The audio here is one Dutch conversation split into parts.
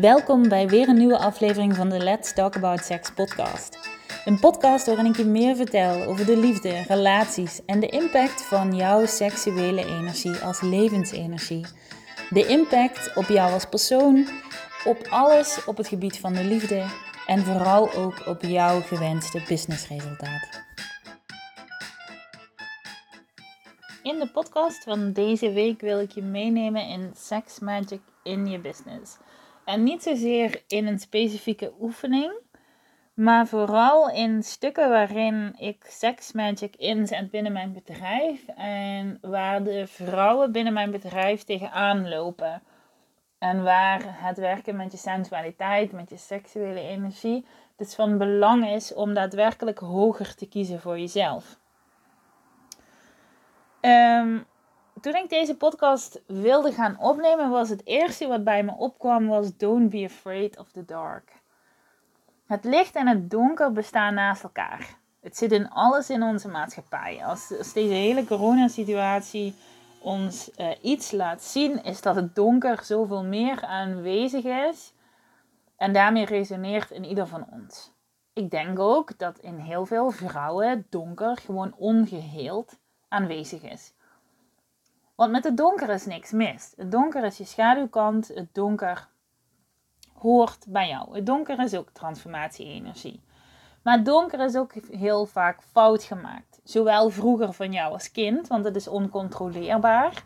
Welkom bij weer een nieuwe aflevering van de Let's Talk About Sex podcast. Een podcast waarin ik je meer vertel over de liefde, relaties en de impact van jouw seksuele energie als levensenergie. De impact op jou als persoon, op alles op het gebied van de liefde en vooral ook op jouw gewenste businessresultaat. In de podcast van deze week wil ik je meenemen in Sex Magic in je business. En niet zozeer in een specifieke oefening, maar vooral in stukken waarin ik Sex Magic inzet binnen mijn bedrijf en waar de vrouwen binnen mijn bedrijf tegenaan lopen. En waar het werken met je sensualiteit, met je seksuele energie, dus van belang is om daadwerkelijk hoger te kiezen voor jezelf. Um, toen ik deze podcast wilde gaan opnemen, was het eerste wat bij me opkwam, was Don't be afraid of the dark. Het licht en het donker bestaan naast elkaar. Het zit in alles in onze maatschappij. Als, deze hele coronasituatie ons uh, iets laat zien, is dat het donker zoveel meer aanwezig is. En daarmee resoneert in ieder van ons. Ik denk ook dat in heel veel vrouwen donker gewoon ongeheeld aanwezig is. Want met het donker is niks mis. Het donker is je schaduwkant. Het donker hoort bij jou. Het donker is ook transformatie-energie. Maar het donker is ook heel vaak fout gemaakt. Zowel vroeger van jou als kind, want het is oncontroleerbaar.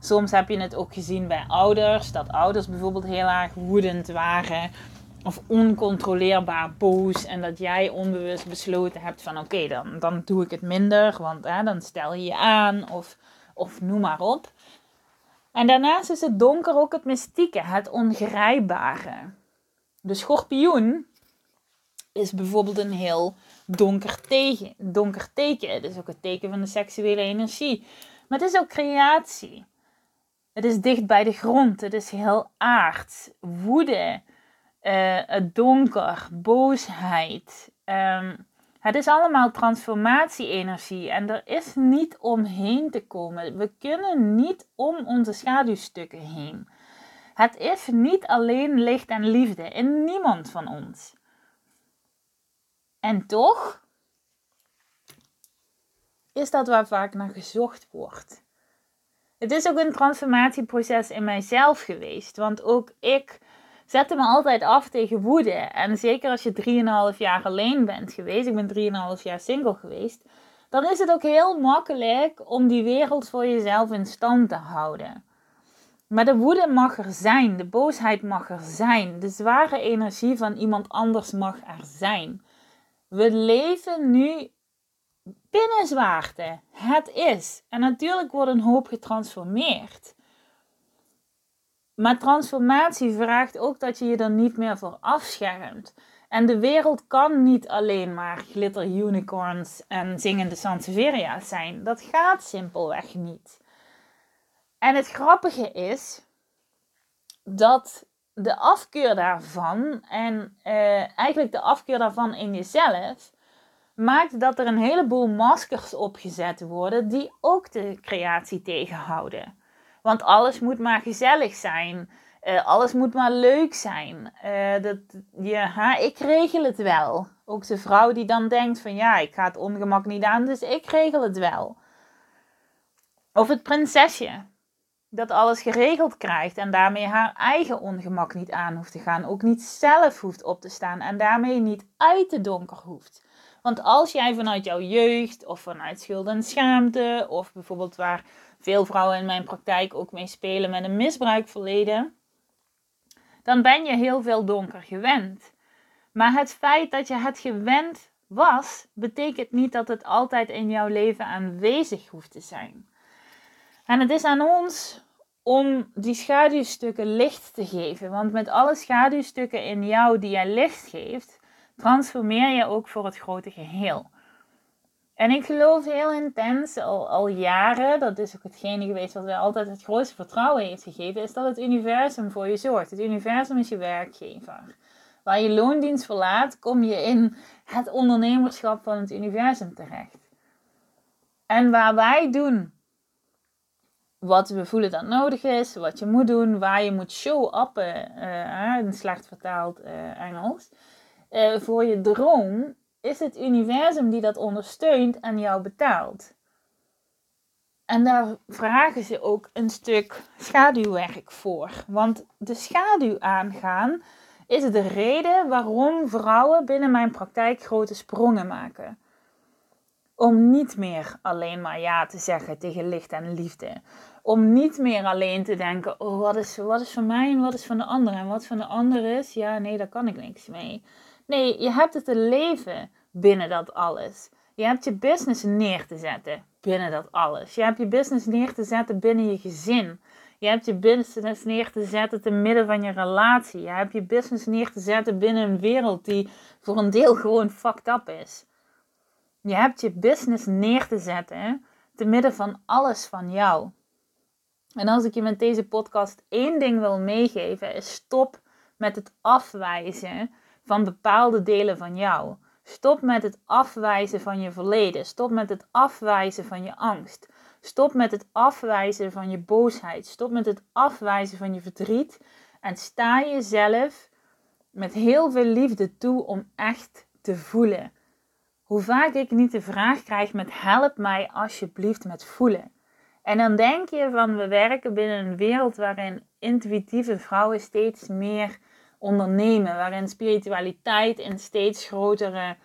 Soms heb je het ook gezien bij ouders, dat ouders bijvoorbeeld heel erg woedend waren of oncontroleerbaar boos en dat jij onbewust besloten hebt van oké, dan, dan doe ik het minder, want hè, dan stel je je aan of of noem maar op. En daarnaast is het donker ook het mystieke, het ongrijpbare. De schorpioen is bijvoorbeeld een heel donker, tegen, donker teken. Het is ook het teken van de seksuele energie. Maar het is ook creatie. Het is dicht bij de grond. Het is heel aard. Woede. Uh, het donker. Boosheid. Um, het is allemaal transformatie-energie en er is niet omheen te komen. We kunnen niet om onze schaduwstukken heen. Het is niet alleen licht en liefde in niemand van ons. En toch is dat waar vaak naar gezocht wordt. Het is ook een transformatieproces in mijzelf geweest, want ook ik zette me altijd af tegen woede. En zeker als je 3,5 jaar alleen bent geweest, ik ben 3,5 jaar single geweest, dan is het ook heel makkelijk om die wereld voor jezelf in stand te houden. Maar de woede mag er zijn, de boosheid mag er zijn, de zware energie van iemand anders mag er zijn. We leven nu binnen zwaarte. Het is. En natuurlijk wordt een hoop getransformeerd. Maar transformatie vraagt ook dat je je er niet meer voor afschermt. En de wereld kan niet alleen maar glitter unicorns en zingende Sanseveria's zijn. Dat gaat simpelweg niet. En het grappige is dat de afkeur daarvan en eh, eigenlijk de afkeur daarvan in jezelf maakt dat er een heleboel maskers opgezet worden die ook de creatie tegenhouden. Want alles moet maar gezellig zijn. Uh, alles moet maar leuk zijn. Uh, dat, ja, ik regel het wel. Ook de vrouw die dan denkt van ja, ik ga het ongemak niet aan, dus ik regel het wel. Of het prinsesje. Dat alles geregeld krijgt en daarmee haar eigen ongemak niet aan hoeft te gaan. Ook niet zelf hoeft op te staan en daarmee niet uit de donker hoeft. Want als jij vanuit jouw jeugd of vanuit schuld en schaamte, of bijvoorbeeld waar veel vrouwen in mijn praktijk ook mee spelen met een misbruikverleden, dan ben je heel veel donker gewend. Maar het feit dat je het gewend was, betekent niet dat het altijd in jouw leven aanwezig hoeft te zijn. En het is aan ons om die schaduwstukken licht te geven. Want met alle schaduwstukken in jou die jij licht geeft, transformeer je ook voor het grote geheel. En ik geloof heel intens, al, al jaren, dat is ook hetgene geweest wat mij altijd het grootste vertrouwen heeft gegeven, is dat het universum voor je zorgt. Het universum is je werkgever. Waar je loondienst verlaat, kom je in het ondernemerschap van het universum terecht. En waar wij doen wat we voelen dat nodig is, wat je moet doen, waar je moet show-uppen, uh, in slecht vertaald uh, Engels, uh, voor je droom, is het universum die dat ondersteunt en jou betaalt. En daar vragen ze ook een stuk schaduwwerk voor. Want de schaduw aangaan is de reden waarom vrouwen binnen mijn praktijk grote sprongen maken. Om niet meer alleen maar ja te zeggen tegen licht en liefde. Om niet meer alleen te denken, oh wat is, wat is van mij en wat is van de ander. En wat van de ander is, ja nee, daar kan ik niks mee. Nee, je hebt het te leven binnen dat alles. Je hebt je business neer te zetten binnen dat alles. Je hebt je business neer te zetten binnen je gezin. Je hebt je business neer te zetten te midden van je relatie. Je hebt je business neer te zetten binnen een wereld die voor een deel gewoon fucked up is. Je hebt je business neer te zetten te midden van alles van jou. En als ik je met deze podcast één ding wil meegeven, is stop met het afwijzen van bepaalde delen van jou. Stop met het afwijzen van je verleden. Stop met het afwijzen van je angst. Stop met het afwijzen van je boosheid. Stop met het afwijzen van je verdriet. En sta jezelf met heel veel liefde toe om echt te voelen. Hoe vaak ik niet de vraag krijg met help mij alsjeblieft met voelen. En dan denk je van we werken binnen een wereld waarin intuïtieve vrouwen steeds meer ondernemen, waarin spiritualiteit een steeds grotere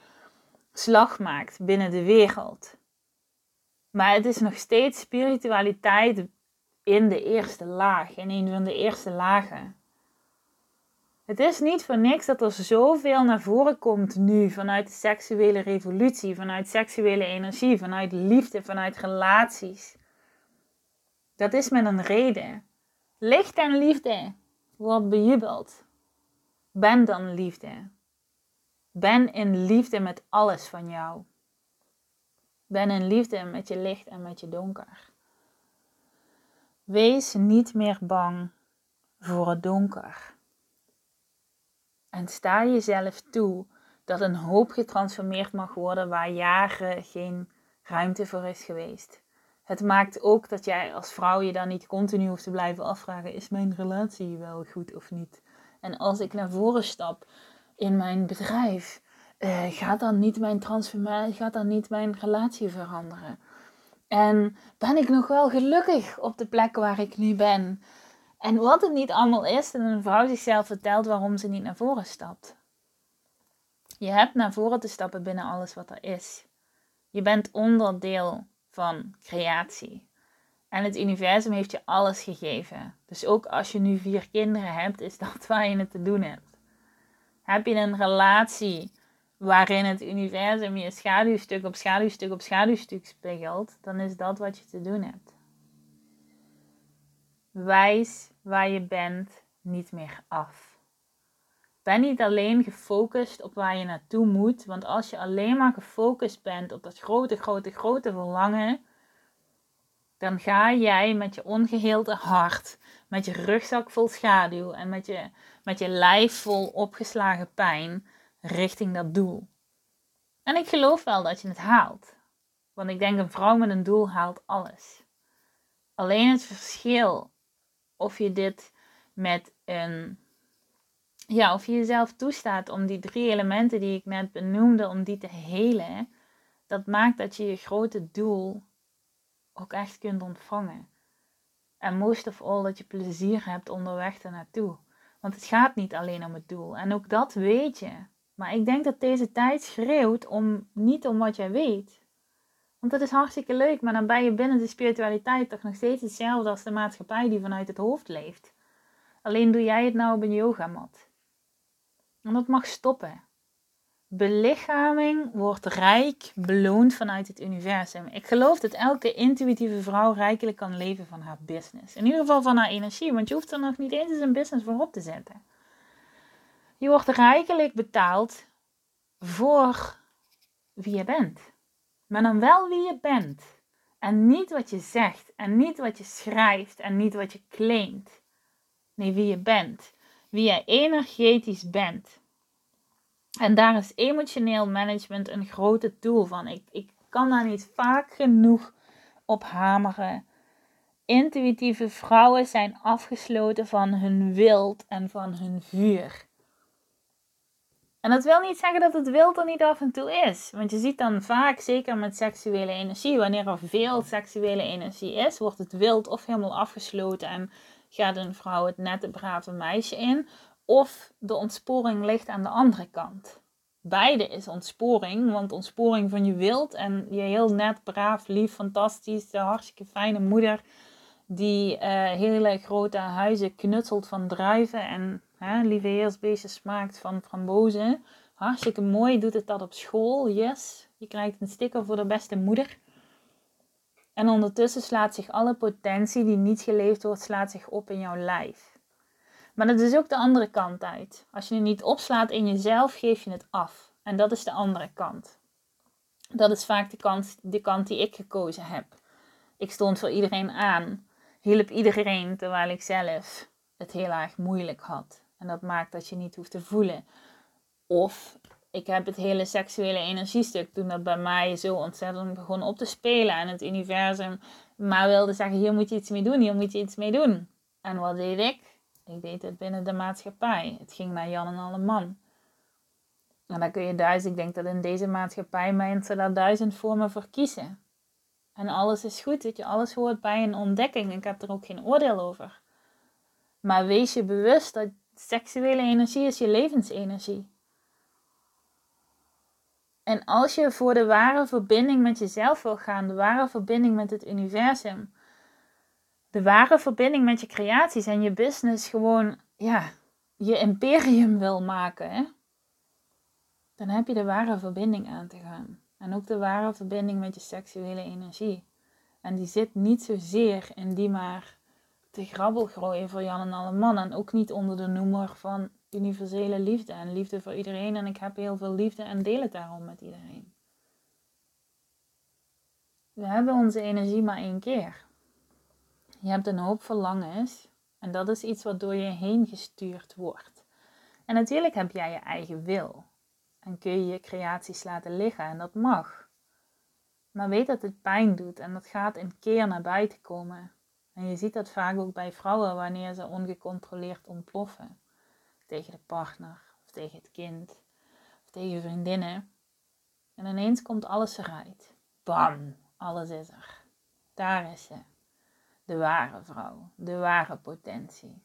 slag maakt binnen de wereld. Maar het is nog steeds spiritualiteit in de eerste laag, in een van de eerste lagen. Het is niet voor niks dat er zoveel naar voren komt nu vanuit de seksuele revolutie, vanuit seksuele energie, vanuit liefde, vanuit relaties. Dat is met een reden. Licht en liefde wordt bejubeld. Ben dan liefde. Ben in liefde met alles van jou. Ben in liefde met je licht en met je donker. Wees niet meer bang voor het donker. En sta jezelf toe dat een hoop getransformeerd mag worden waar jaren geen ruimte voor is geweest. Het maakt ook dat jij als vrouw je dan niet continu hoeft te blijven afvragen: is mijn relatie wel goed of niet? En als ik naar voren stap in mijn bedrijf, uh, gaat dan niet mijn transformatie, gaat dan niet mijn relatie veranderen? En ben ik nog wel gelukkig op de plek waar ik nu ben? En wat het niet allemaal is, en een vrouw zichzelf vertelt waarom ze niet naar voren stapt. Je hebt naar voren te stappen binnen alles wat er is. Je bent onderdeel van creatie. En het universum heeft je alles gegeven. Dus ook als je nu vier kinderen hebt, is dat waar je het te doen hebt. Heb je een relatie waarin het universum je schaduwstuk op schaduwstuk op schaduwstuk spiegelt, dan is dat wat je te doen hebt. Wijs waar je bent niet meer af. Ben niet alleen gefocust op waar je naartoe moet, want als je alleen maar gefocust bent op dat grote, grote, grote verlangen, dan ga jij met je ongeheelde hart, met je rugzak vol schaduw en met je, met je lijf vol opgeslagen pijn richting dat doel. En ik geloof wel dat je het haalt. Want ik denk een vrouw met een doel haalt alles. Alleen het verschil of je dit met een. Ja, of je jezelf toestaat om die drie elementen die ik net benoemde, om die te helen. Dat maakt dat je je grote doel ook echt kunt ontvangen. En most of all dat je plezier hebt onderweg ernaartoe. Want het gaat niet alleen om het doel. En ook dat weet je. Maar ik denk dat deze tijd schreeuwt om niet om wat jij weet. Want dat is hartstikke leuk, maar dan ben je binnen de spiritualiteit toch nog steeds hetzelfde als de maatschappij die vanuit het hoofd leeft. Alleen doe jij het nou op een yogamat. En dat mag stoppen. Belichaming wordt rijk beloond vanuit het universum. Ik geloof dat elke intuïtieve vrouw rijkelijk kan leven van haar business. In ieder geval van haar energie, want je hoeft er nog niet eens een business voor op te zetten. Je wordt rijkelijk betaald voor wie je bent. Maar dan wel wie je bent. En niet wat je zegt, en niet wat je schrijft, en niet wat je claimt. Nee, wie je bent. Wie je energetisch bent. En daar is emotioneel management een grote tool van. Ik, ik kan daar niet vaak genoeg op hameren. Intuïtieve vrouwen zijn afgesloten van hun wild en van hun vuur. En dat wil niet zeggen dat het wild er niet af en toe is. Want je ziet dan vaak, zeker met seksuele energie, wanneer er veel seksuele energie is, wordt het wild of helemaal afgesloten en gaat een vrouw het nette brave meisje in. Of de ontsporing ligt aan de andere kant. Beide is ontsporing, want ontsporing van je wild en je heel net, braaf, lief, fantastisch, hartstikke fijne moeder die uh, hele grote huizen knutselt van druiven en hè, lieve heersbeestjes smaakt van frambozen. Hartstikke mooi, doet het dat op school, yes. Je krijgt een sticker voor de beste moeder. En ondertussen slaat zich alle potentie die niet geleefd wordt, slaat zich op in jouw lijf. Maar dat is ook de andere kant uit. Als je het niet opslaat in jezelf, geef je het af. En dat is de andere kant. Dat is vaak de kant, de kant die ik gekozen heb. Ik stond voor iedereen aan hielp iedereen terwijl ik zelf het heel erg moeilijk had. En dat maakt dat je niet hoeft te voelen. Of ik heb het hele seksuele energiestuk toen dat bij mij zo ontzettend begon op te spelen. En het universum maar wilde zeggen, hier moet je iets mee doen, hier moet je iets mee doen. En wat deed ik? Ik deed het binnen de maatschappij. Het ging naar Jan en alle man. En dan kun je duizend, ik denk dat in deze maatschappij mensen daar duizend voor me voor kiezen. En alles is goed, weet je, alles hoort bij een ontdekking. Ik heb er ook geen oordeel over. Maar wees je bewust dat seksuele energie is je levensenergie. En als je voor de ware verbinding met jezelf wil gaan, de ware verbinding met het universum, de ware verbinding met je creaties en je business gewoon, ja, je imperium wil maken, dan heb je de ware verbinding aan te gaan. En ook de ware verbinding met je seksuele energie. En die zit niet zozeer in die maar te grabbel gooien voor Jan en alle mannen. En ook niet onder de noemer van universele liefde en liefde voor iedereen. En ik heb heel veel liefde en deel het daarom met iedereen. We hebben onze energie maar één keer. Je hebt een hoop verlangens en dat is iets wat door je heen gestuurd wordt. En natuurlijk heb jij je eigen wil. En kun je je creaties laten liggen en dat mag. Maar weet dat het pijn doet en dat gaat een keer naar buiten komen. En je ziet dat vaak ook bij vrouwen wanneer ze ongecontroleerd ontploffen. Tegen de partner, of tegen het kind, of tegen vriendinnen. En ineens komt alles eruit. Bam, alles is er. Daar is ze. De ware vrouw, de ware potentie.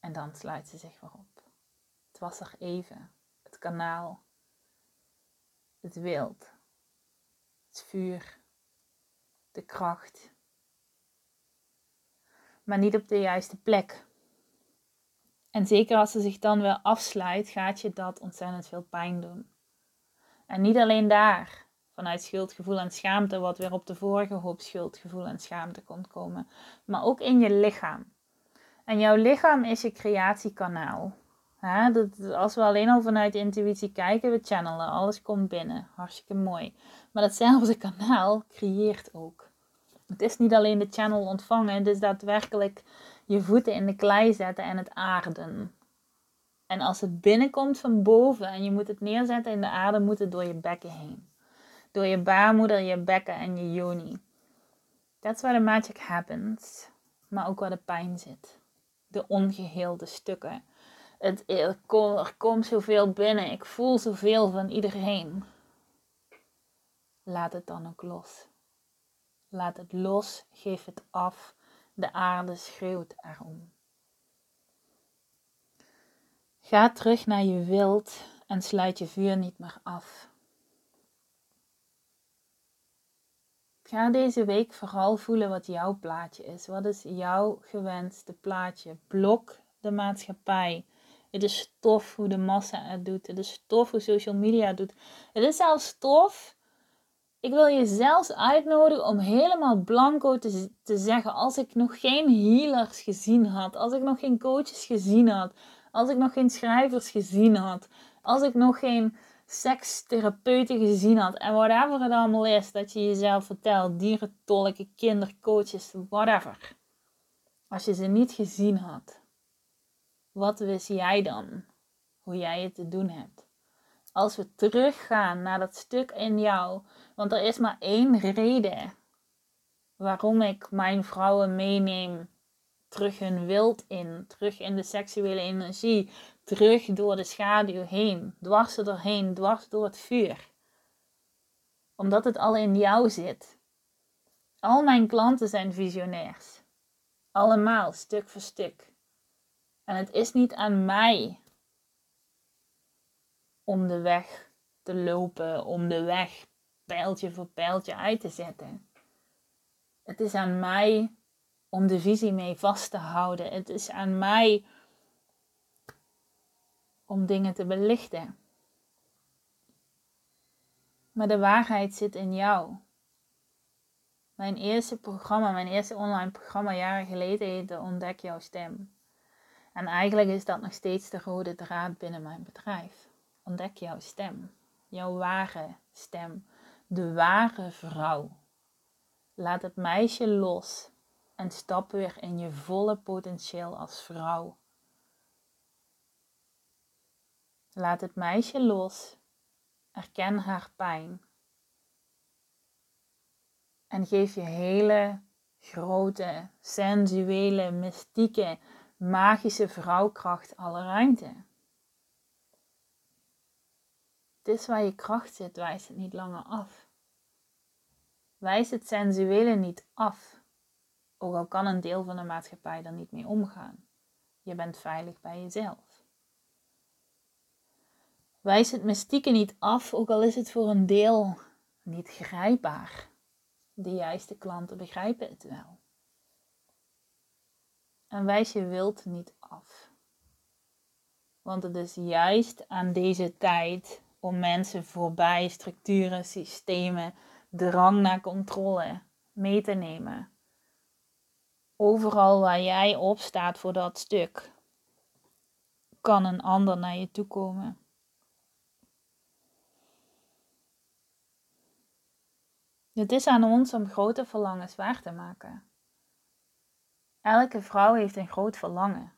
En dan sluit ze zich weer op. Het was er even kanaal, het wild, het vuur, de kracht. Maar niet op de juiste plek. En zeker als ze zich dan weer afsluit, gaat je dat ontzettend veel pijn doen. En niet alleen daar, vanuit schuldgevoel en schaamte, wat weer op de vorige hoop schuldgevoel en schaamte komt komen, maar ook in je lichaam. En jouw lichaam is je creatiekanaal. Dat, als we alleen al vanuit intuïtie kijken, we channelen, alles komt binnen. Hartstikke mooi. Maar datzelfde kanaal creëert ook. Het is niet alleen de channel ontvangen, het is daadwerkelijk je voeten in de klei zetten en het aarden. En als het binnenkomt van boven en je moet het neerzetten in de aarde, moet het door je bekken heen. Door je baarmoeder, je bekken en je yoni. That's where the magic happens. Maar ook waar de pijn zit. De ongeheelde stukken het, er, komt zoveel binnen. Ik voel zoveel van iedereen. Laat het dan ook los. Laat het los, geef het af. De aarde schreeuwt erom. Ga terug naar je wild en sluit je vuur niet meer af. Ga deze week vooral voelen wat jouw plaatje is. Wat is jouw gewenste plaatje? Blok de maatschappij. Het is tof hoe de massa het doet. Het is tof hoe social media het doet. Het is zelfs tof. Ik wil je zelfs uitnodigen om helemaal blanco te, zeggen. Als ik nog geen healers gezien had. Als ik nog geen coaches gezien had. Als ik nog geen schrijvers gezien had. Als ik nog geen sekstherapeuten gezien had. En whatever het allemaal is dat je jezelf vertelt. Dierentolken, kindercoaches, whatever. Als je ze niet gezien had wat wist jij dan? Hoe jij het te doen hebt. Als we teruggaan naar dat stuk in jou, want er is maar één reden waarom ik mijn vrouwen meeneem terug hun wild in, terug in de seksuele energie, terug door de schaduw heen, dwars erheen, dwars door het vuur. Omdat het al in jou zit. Al mijn klanten zijn visionairs. Allemaal, stuk voor stuk. En het is niet aan mij om de weg te lopen, om de weg pijltje voor pijltje uit te zetten. Het is aan mij om de visie mee vast te houden. Het is aan mij om dingen te belichten. Maar de waarheid zit in jou. Mijn eerste programma, mijn eerste online programma jaren geleden heette Ontdek jouw stem. En eigenlijk is dat nog steeds de rode draad binnen mijn bedrijf. Ontdek jouw stem, jouw ware stem, de ware vrouw. Laat het meisje los en stap weer in je volle potentieel als vrouw. Laat het meisje los, erken haar pijn en geef je hele grote, sensuele, mystieke, magische vrouwkracht alle ruimte. Het is waar je kracht zit, wijs het niet langer af. Wijs het sensuele niet af. Ook al kan een deel van de maatschappij er niet mee omgaan. Je bent veilig bij jezelf. Wijs het mystieke niet af, ook al is het voor een deel niet grijpbaar. De juiste klanten begrijpen het wel. En wijs je wilt niet af. Want het is juist aan deze tijd om mensen voorbij structuren, systemen, drang naar controle mee te nemen. Overal waar jij op staat voor dat stuk, kan een ander naar je toe komen. Het is aan ons om grote verlangens waar te maken. Elke vrouw heeft een groot verlangen.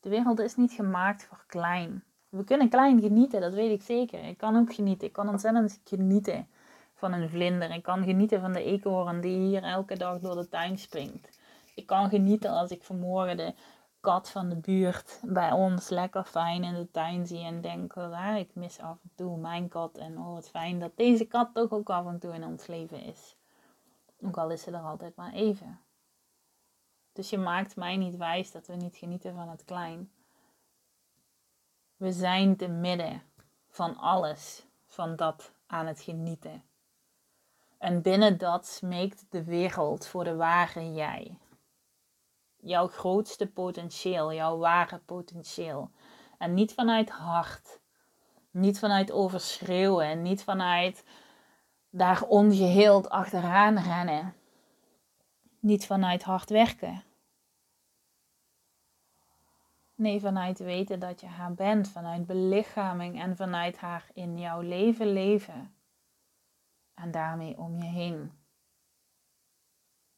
De wereld is niet gemaakt voor klein. We kunnen klein genieten, dat weet ik zeker. Ik kan ook genieten. Ik kan ontzettend genieten van een vlinder. Ik kan genieten van de eekhoorn die hier elke dag door de tuin springt. Ik kan genieten als ik vanmorgen de kat van de buurt bij ons lekker fijn in de tuin zie en denk, oh, ik mis af en toe mijn kat en oh wat fijn dat deze kat toch ook af en toe in ons leven is. Ook al is ze er altijd maar even. Dus je maakt mij niet wijs dat we niet genieten van het klein. We zijn te midden van alles, van dat aan het genieten. En binnen dat smeekt de wereld voor de ware jij. Jouw grootste potentieel, jouw ware potentieel. En niet vanuit hart, niet vanuit overschreeuwen, niet vanuit daar ongeheeld achteraan rennen. Niet vanuit hard werken. Nee, vanuit weten dat je haar bent, vanuit belichaming en vanuit haar in jouw leven leven. En daarmee om je heen.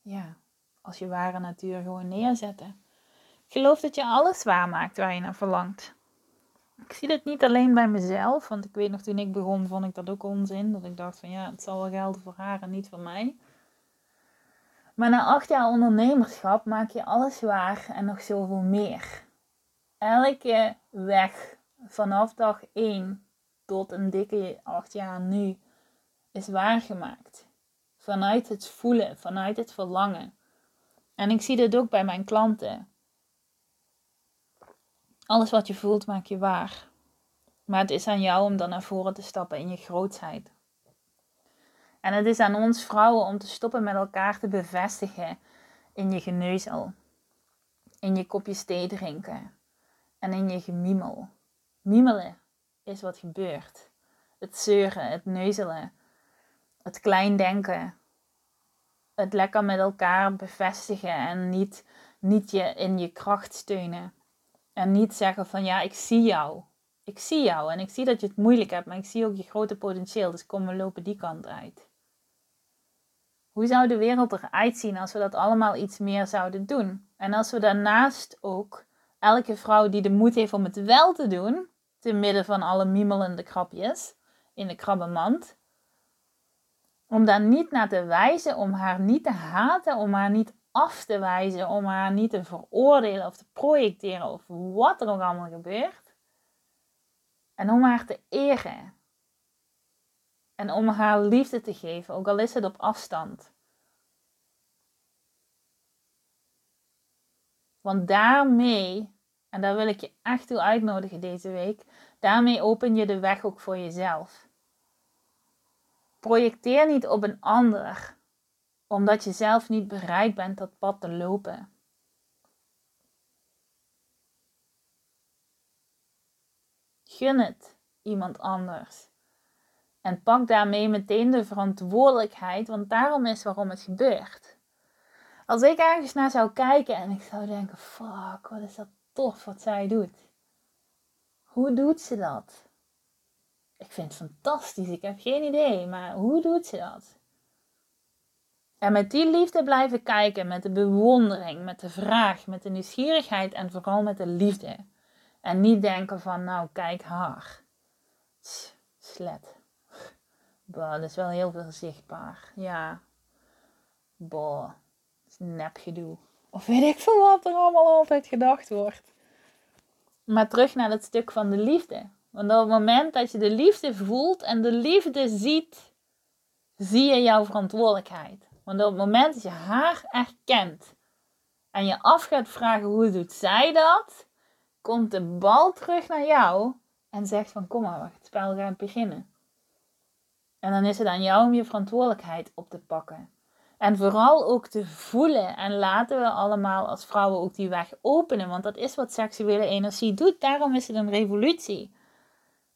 Ja, als je ware natuur gewoon neerzetten. Ik geloof dat je alles waarmaakt waar je naar verlangt. Ik zie dit niet alleen bij mezelf, want ik weet nog toen ik begon, vond ik dat ook onzin. Dat ik dacht van ja, het zal wel gelden voor haar en niet voor mij. Maar na acht jaar ondernemerschap maak je alles waar en nog zoveel meer elke weg vanaf dag 1 tot een dikke 8 jaar nu is waargemaakt. Vanuit het voelen, vanuit het verlangen. En ik zie dit ook bij mijn klanten. Alles wat je voelt, maak je waar. Maar het is aan jou om dan naar voren te stappen in je grootheid. En het is aan ons vrouwen om te stoppen met elkaar te bevestigen in je geneuzel. In je kopje thee drinken en in je gemiemel. Miemelen is wat gebeurt. Het zeuren, het neuzelen, het klein denken. Het lekker met elkaar bevestigen en niet, niet je in je kracht steunen. En niet zeggen van ja, ik zie jou. Ik zie jou en ik zie dat je het moeilijk hebt, maar ik zie ook je grote potentieel. Dus kom, we lopen die kant uit. Hoe zou de wereld eruit zien als we dat allemaal iets meer zouden doen? En als we daarnaast ook elke vrouw die de moed heeft om het wel te doen, te midden van alle miemelende krabjes in de krabbenmand, Om daar niet naar te wijzen, om haar niet te haten, om haar niet af te wijzen, om haar niet te veroordelen of te projecteren of wat er ook allemaal gebeurt. En om haar te eren. En om haar liefde te geven, ook al is het op afstand. Want daarmee, en daar wil ik je echt toe uitnodigen deze week, daarmee open je de weg ook voor jezelf. Projecteer niet op een ander, omdat je zelf niet bereid bent dat pad te lopen. Gun het iemand anders. En pak daarmee meteen de verantwoordelijkheid, want daarom is waarom het gebeurt. Als ik ergens naar zou kijken en ik zou denken: fuck, wat is dat tof wat zij doet. Hoe doet ze dat? Ik vind het fantastisch, ik heb geen idee, maar hoe doet ze dat? En met die liefde blijven kijken, met de bewondering, met de vraag, met de nieuwsgierigheid en vooral met de liefde. En niet denken van, nou kijk haar. Slet. Boah, dat is wel heel veel zichtbaar. Ja. Boah, nepgedoe. Of weet ik veel wat er allemaal altijd gedacht wordt. Maar terug naar het stuk van de liefde. Want op het moment dat je de liefde voelt en de liefde ziet, zie je jouw verantwoordelijkheid. Want op het moment dat je haar erkent en je af gaat vragen hoe doet zij dat, komt de bal terug naar jou en zegt van kom maar, het spel gaat beginnen. En dan is het aan jou om je verantwoordelijkheid op te pakken. En vooral ook te voelen. En laten we allemaal als vrouwen ook die weg openen. Want dat is wat seksuele energie doet. Daarom is het een revolutie.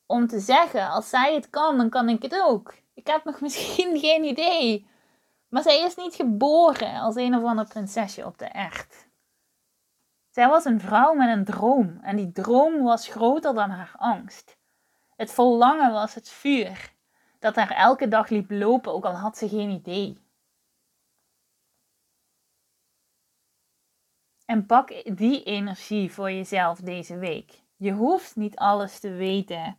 Om te zeggen, als zij het kan, dan kan ik het ook. Ik heb nog misschien geen idee. Maar zij is niet geboren als een of ander prinsesje op de echt. Zij was een vrouw met een droom. En die droom was groter dan haar angst. Het verlangen was het vuur. Dat haar elke dag liep lopen, ook al had ze geen idee. En pak die energie voor jezelf deze week. Je hoeft niet alles te weten.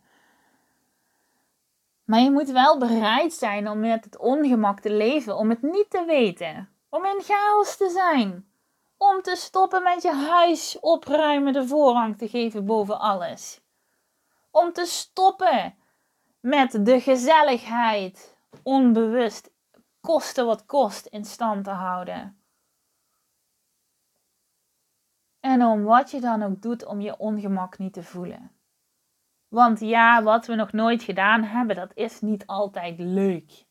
Maar je moet wel bereid zijn om met het ongemak te leven, om het niet te weten, om in chaos te zijn, om te stoppen met je huis opruimen de voorrang te geven boven alles, om te stoppen met de gezelligheid onbewust, koste wat kost, in stand te houden. En om wat je dan ook doet om je ongemak niet te voelen. Want ja, wat we nog nooit gedaan hebben, dat is niet altijd leuk.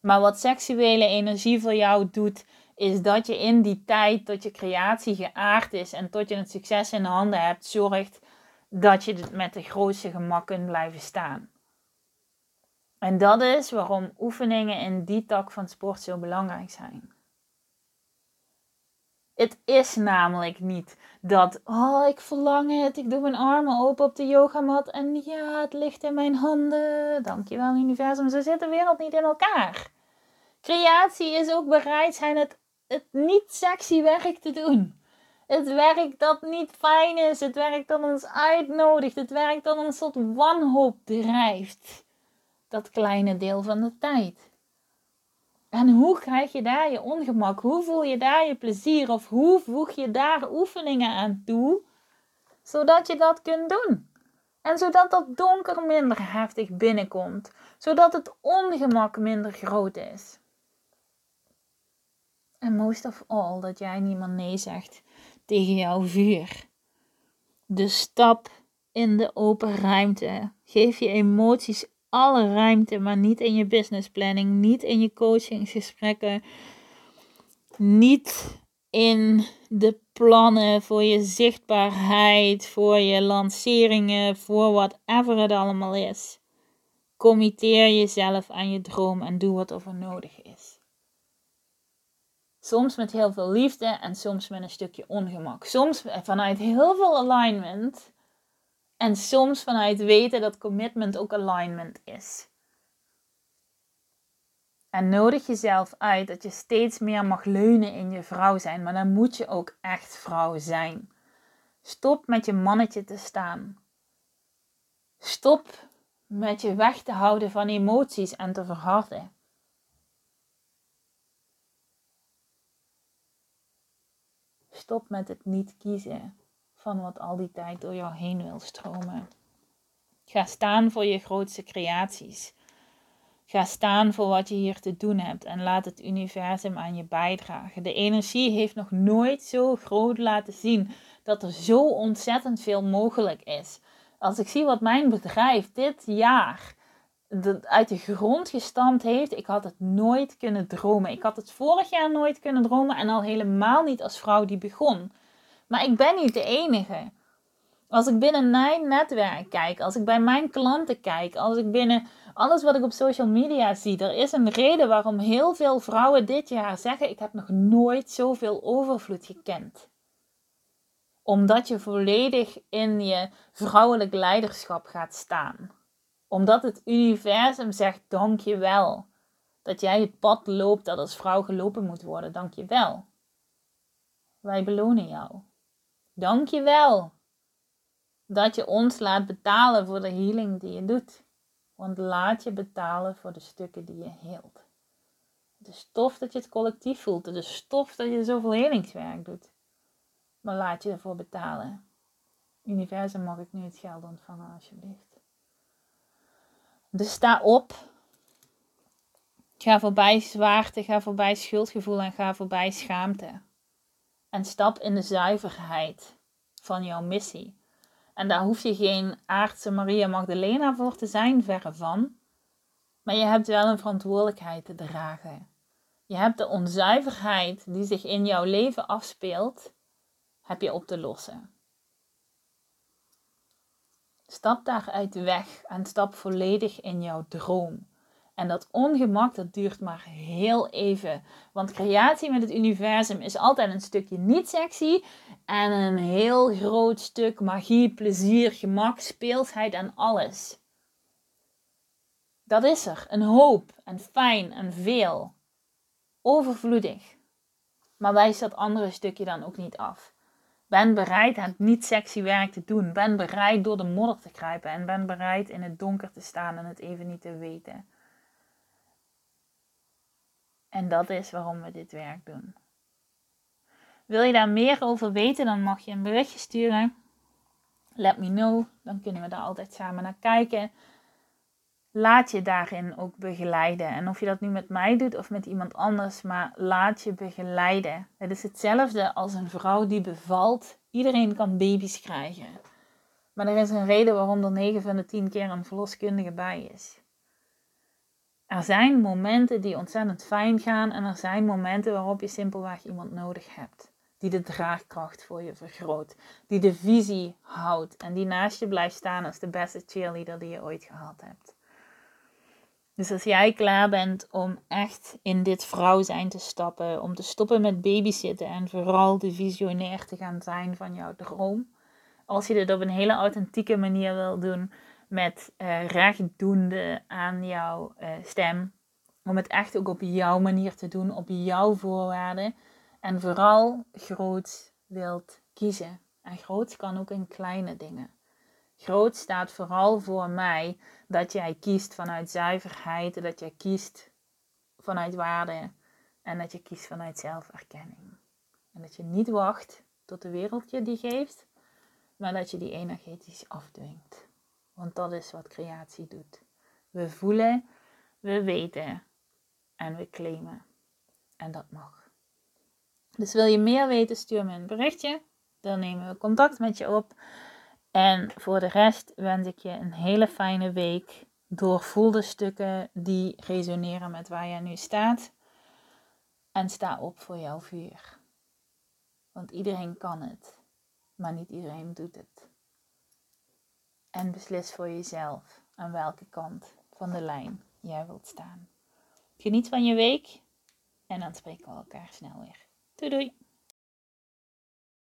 Maar wat seksuele energie voor jou doet, is dat je in die tijd tot je creatie geaard is en tot je het succes in handen hebt, zorgt dat je met de grootste gemak kunt blijven staan. En dat is waarom oefeningen in die tak van sport zo belangrijk zijn. Het is namelijk niet dat, oh, ik verlang het, ik doe mijn armen open op de yogamat en ja, het ligt in mijn handen. Dankjewel, universum. Zo zit de wereld niet in elkaar. Creatie is ook bereid zijn het, het niet sexy werk te doen. Het werk dat niet fijn is, het werk dat ons uitnodigt, het werk dat ons tot wanhoop drijft. Dat kleine deel van de tijd. En hoe krijg je daar je ongemak? Hoe voel je daar je plezier? Of hoe voeg je daar oefeningen aan toe, zodat je dat kunt doen? En zodat dat donker minder heftig binnenkomt, zodat het ongemak minder groot is. En most of all dat jij niemand nee zegt tegen jouw vuur. De stap in de open ruimte. Geef je emoties alle ruimte, maar niet in je business planning, niet in je coachingsgesprekken, niet in de plannen voor je zichtbaarheid, voor je lanceringen, voor whatever het allemaal is. Committeer jezelf aan je droom en doe wat er nodig is. Soms met heel veel liefde en soms met een stukje ongemak. Soms vanuit heel veel alignment en soms vanuit weten dat commitment ook alignment is. En nodig jezelf uit dat je steeds meer mag leunen in je vrouw zijn, maar dan moet je ook echt vrouw zijn. Stop met je mannetje te staan. Stop met je weg te houden van emoties en te verharden. Stop met het niet kiezen van wat al die tijd door jou heen wil stromen. Ga staan voor je grootste creaties. Ga staan voor wat je hier te doen hebt en laat het universum aan je bijdragen. De energie heeft nog nooit zo groot laten zien dat er zo ontzettend veel mogelijk is. Als ik zie wat mijn bedrijf dit jaar uit de grond gestampt heeft, ik had het nooit kunnen dromen. Ik had het vorig jaar nooit kunnen dromen en al helemaal niet als vrouw die begon. Maar ik ben niet de enige. Als ik binnen mijn netwerk kijk, als ik bij mijn klanten kijk, als ik binnen alles wat ik op social media zie, er is een reden waarom heel veel vrouwen dit jaar zeggen: Ik heb nog nooit zoveel overvloed gekend. Omdat je volledig in je vrouwelijk leiderschap gaat staan. Omdat het universum zegt: Dank je wel. Dat jij het pad loopt dat als vrouw gelopen moet worden. Dank je wel. Wij belonen jou. Dank je wel dat je ons laat betalen voor de healing die je doet. Want laat je betalen voor de stukken die je heelt. Het is tof dat je het collectief voelt. Het is tof dat je zoveel helingswerk doet. Maar laat je ervoor betalen. Universum, mag ik nu het geld ontvangen, alsjeblieft. Dus sta op. Ga voorbij zwaarte, ga voorbij schuldgevoel en ga voorbij schaamte. En stap in de zuiverheid van jouw missie. En daar hoef je geen aardse Maria Magdalena voor te zijn, verre van. Maar je hebt wel een verantwoordelijkheid te dragen. Je hebt de onzuiverheid die zich in jouw leven afspeelt, heb je op te lossen. Stap daaruit weg en stap volledig in jouw droom. En dat ongemak, dat duurt maar heel even. Want creatie met het universum is altijd een stukje niet sexy. En een heel groot stuk magie, plezier, gemak, speelsheid en alles. Dat is er. Een hoop en fijn en veel. Overvloedig. Maar wijs dat andere stukje dan ook niet af. Ben bereid het niet sexy werk te doen. Ben bereid door de modder te kruipen. En ben bereid in het donker te staan en het even niet te weten. En dat is waarom we dit werk doen. Wil je daar meer over weten, dan mag je een berichtje sturen. Let me know, dan kunnen we daar altijd samen naar kijken. Laat je daarin ook begeleiden. En of je dat nu met mij doet of met iemand anders, maar laat je begeleiden. Het is hetzelfde als een vrouw die bevalt. Iedereen kan baby's krijgen. Maar er is een reden waarom er 9 van de 10 keer een verloskundige bij is. Er zijn momenten die ontzettend fijn gaan en er zijn momenten waarop je simpelweg iemand nodig hebt. Die de draagkracht voor je vergroot, die de visie houdt en die naast je blijft staan als de beste cheerleader die je ooit gehad hebt. Dus als jij klaar bent om echt in dit vrouw zijn te stappen, om te stoppen met babysitten en vooral de visionair te gaan zijn van jouw droom, als je dit op een hele authentieke manier wil doen, met uh, rechtdoende aan jouw uh, stem. Om het echt ook op jouw manier te doen, op jouw voorwaarden. En vooral groot wilt kiezen. En groot kan ook in kleine dingen. Groot staat vooral voor mij dat jij kiest vanuit zuiverheid, dat jij kiest vanuit waarde en dat je kiest vanuit zelferkenning. En dat je niet wacht tot de wereld je die geeft, maar dat je die energetisch afdwingt. Want dat is wat creatie doet. We voelen, we weten en we claimen. En dat mag. Dus wil je meer weten, stuur me een berichtje. Dan nemen we contact met je op. En voor de rest wens ik je een hele fijne week. Doorvoel de stukken die resoneren met waar je nu staat. En sta op voor jouw vuur. Want iedereen kan het, maar niet iedereen doet het. En beslis voor jezelf aan welke kant van de lijn jij wilt staan. Geniet van je week en dan spreken we elkaar snel weer. Doei doei!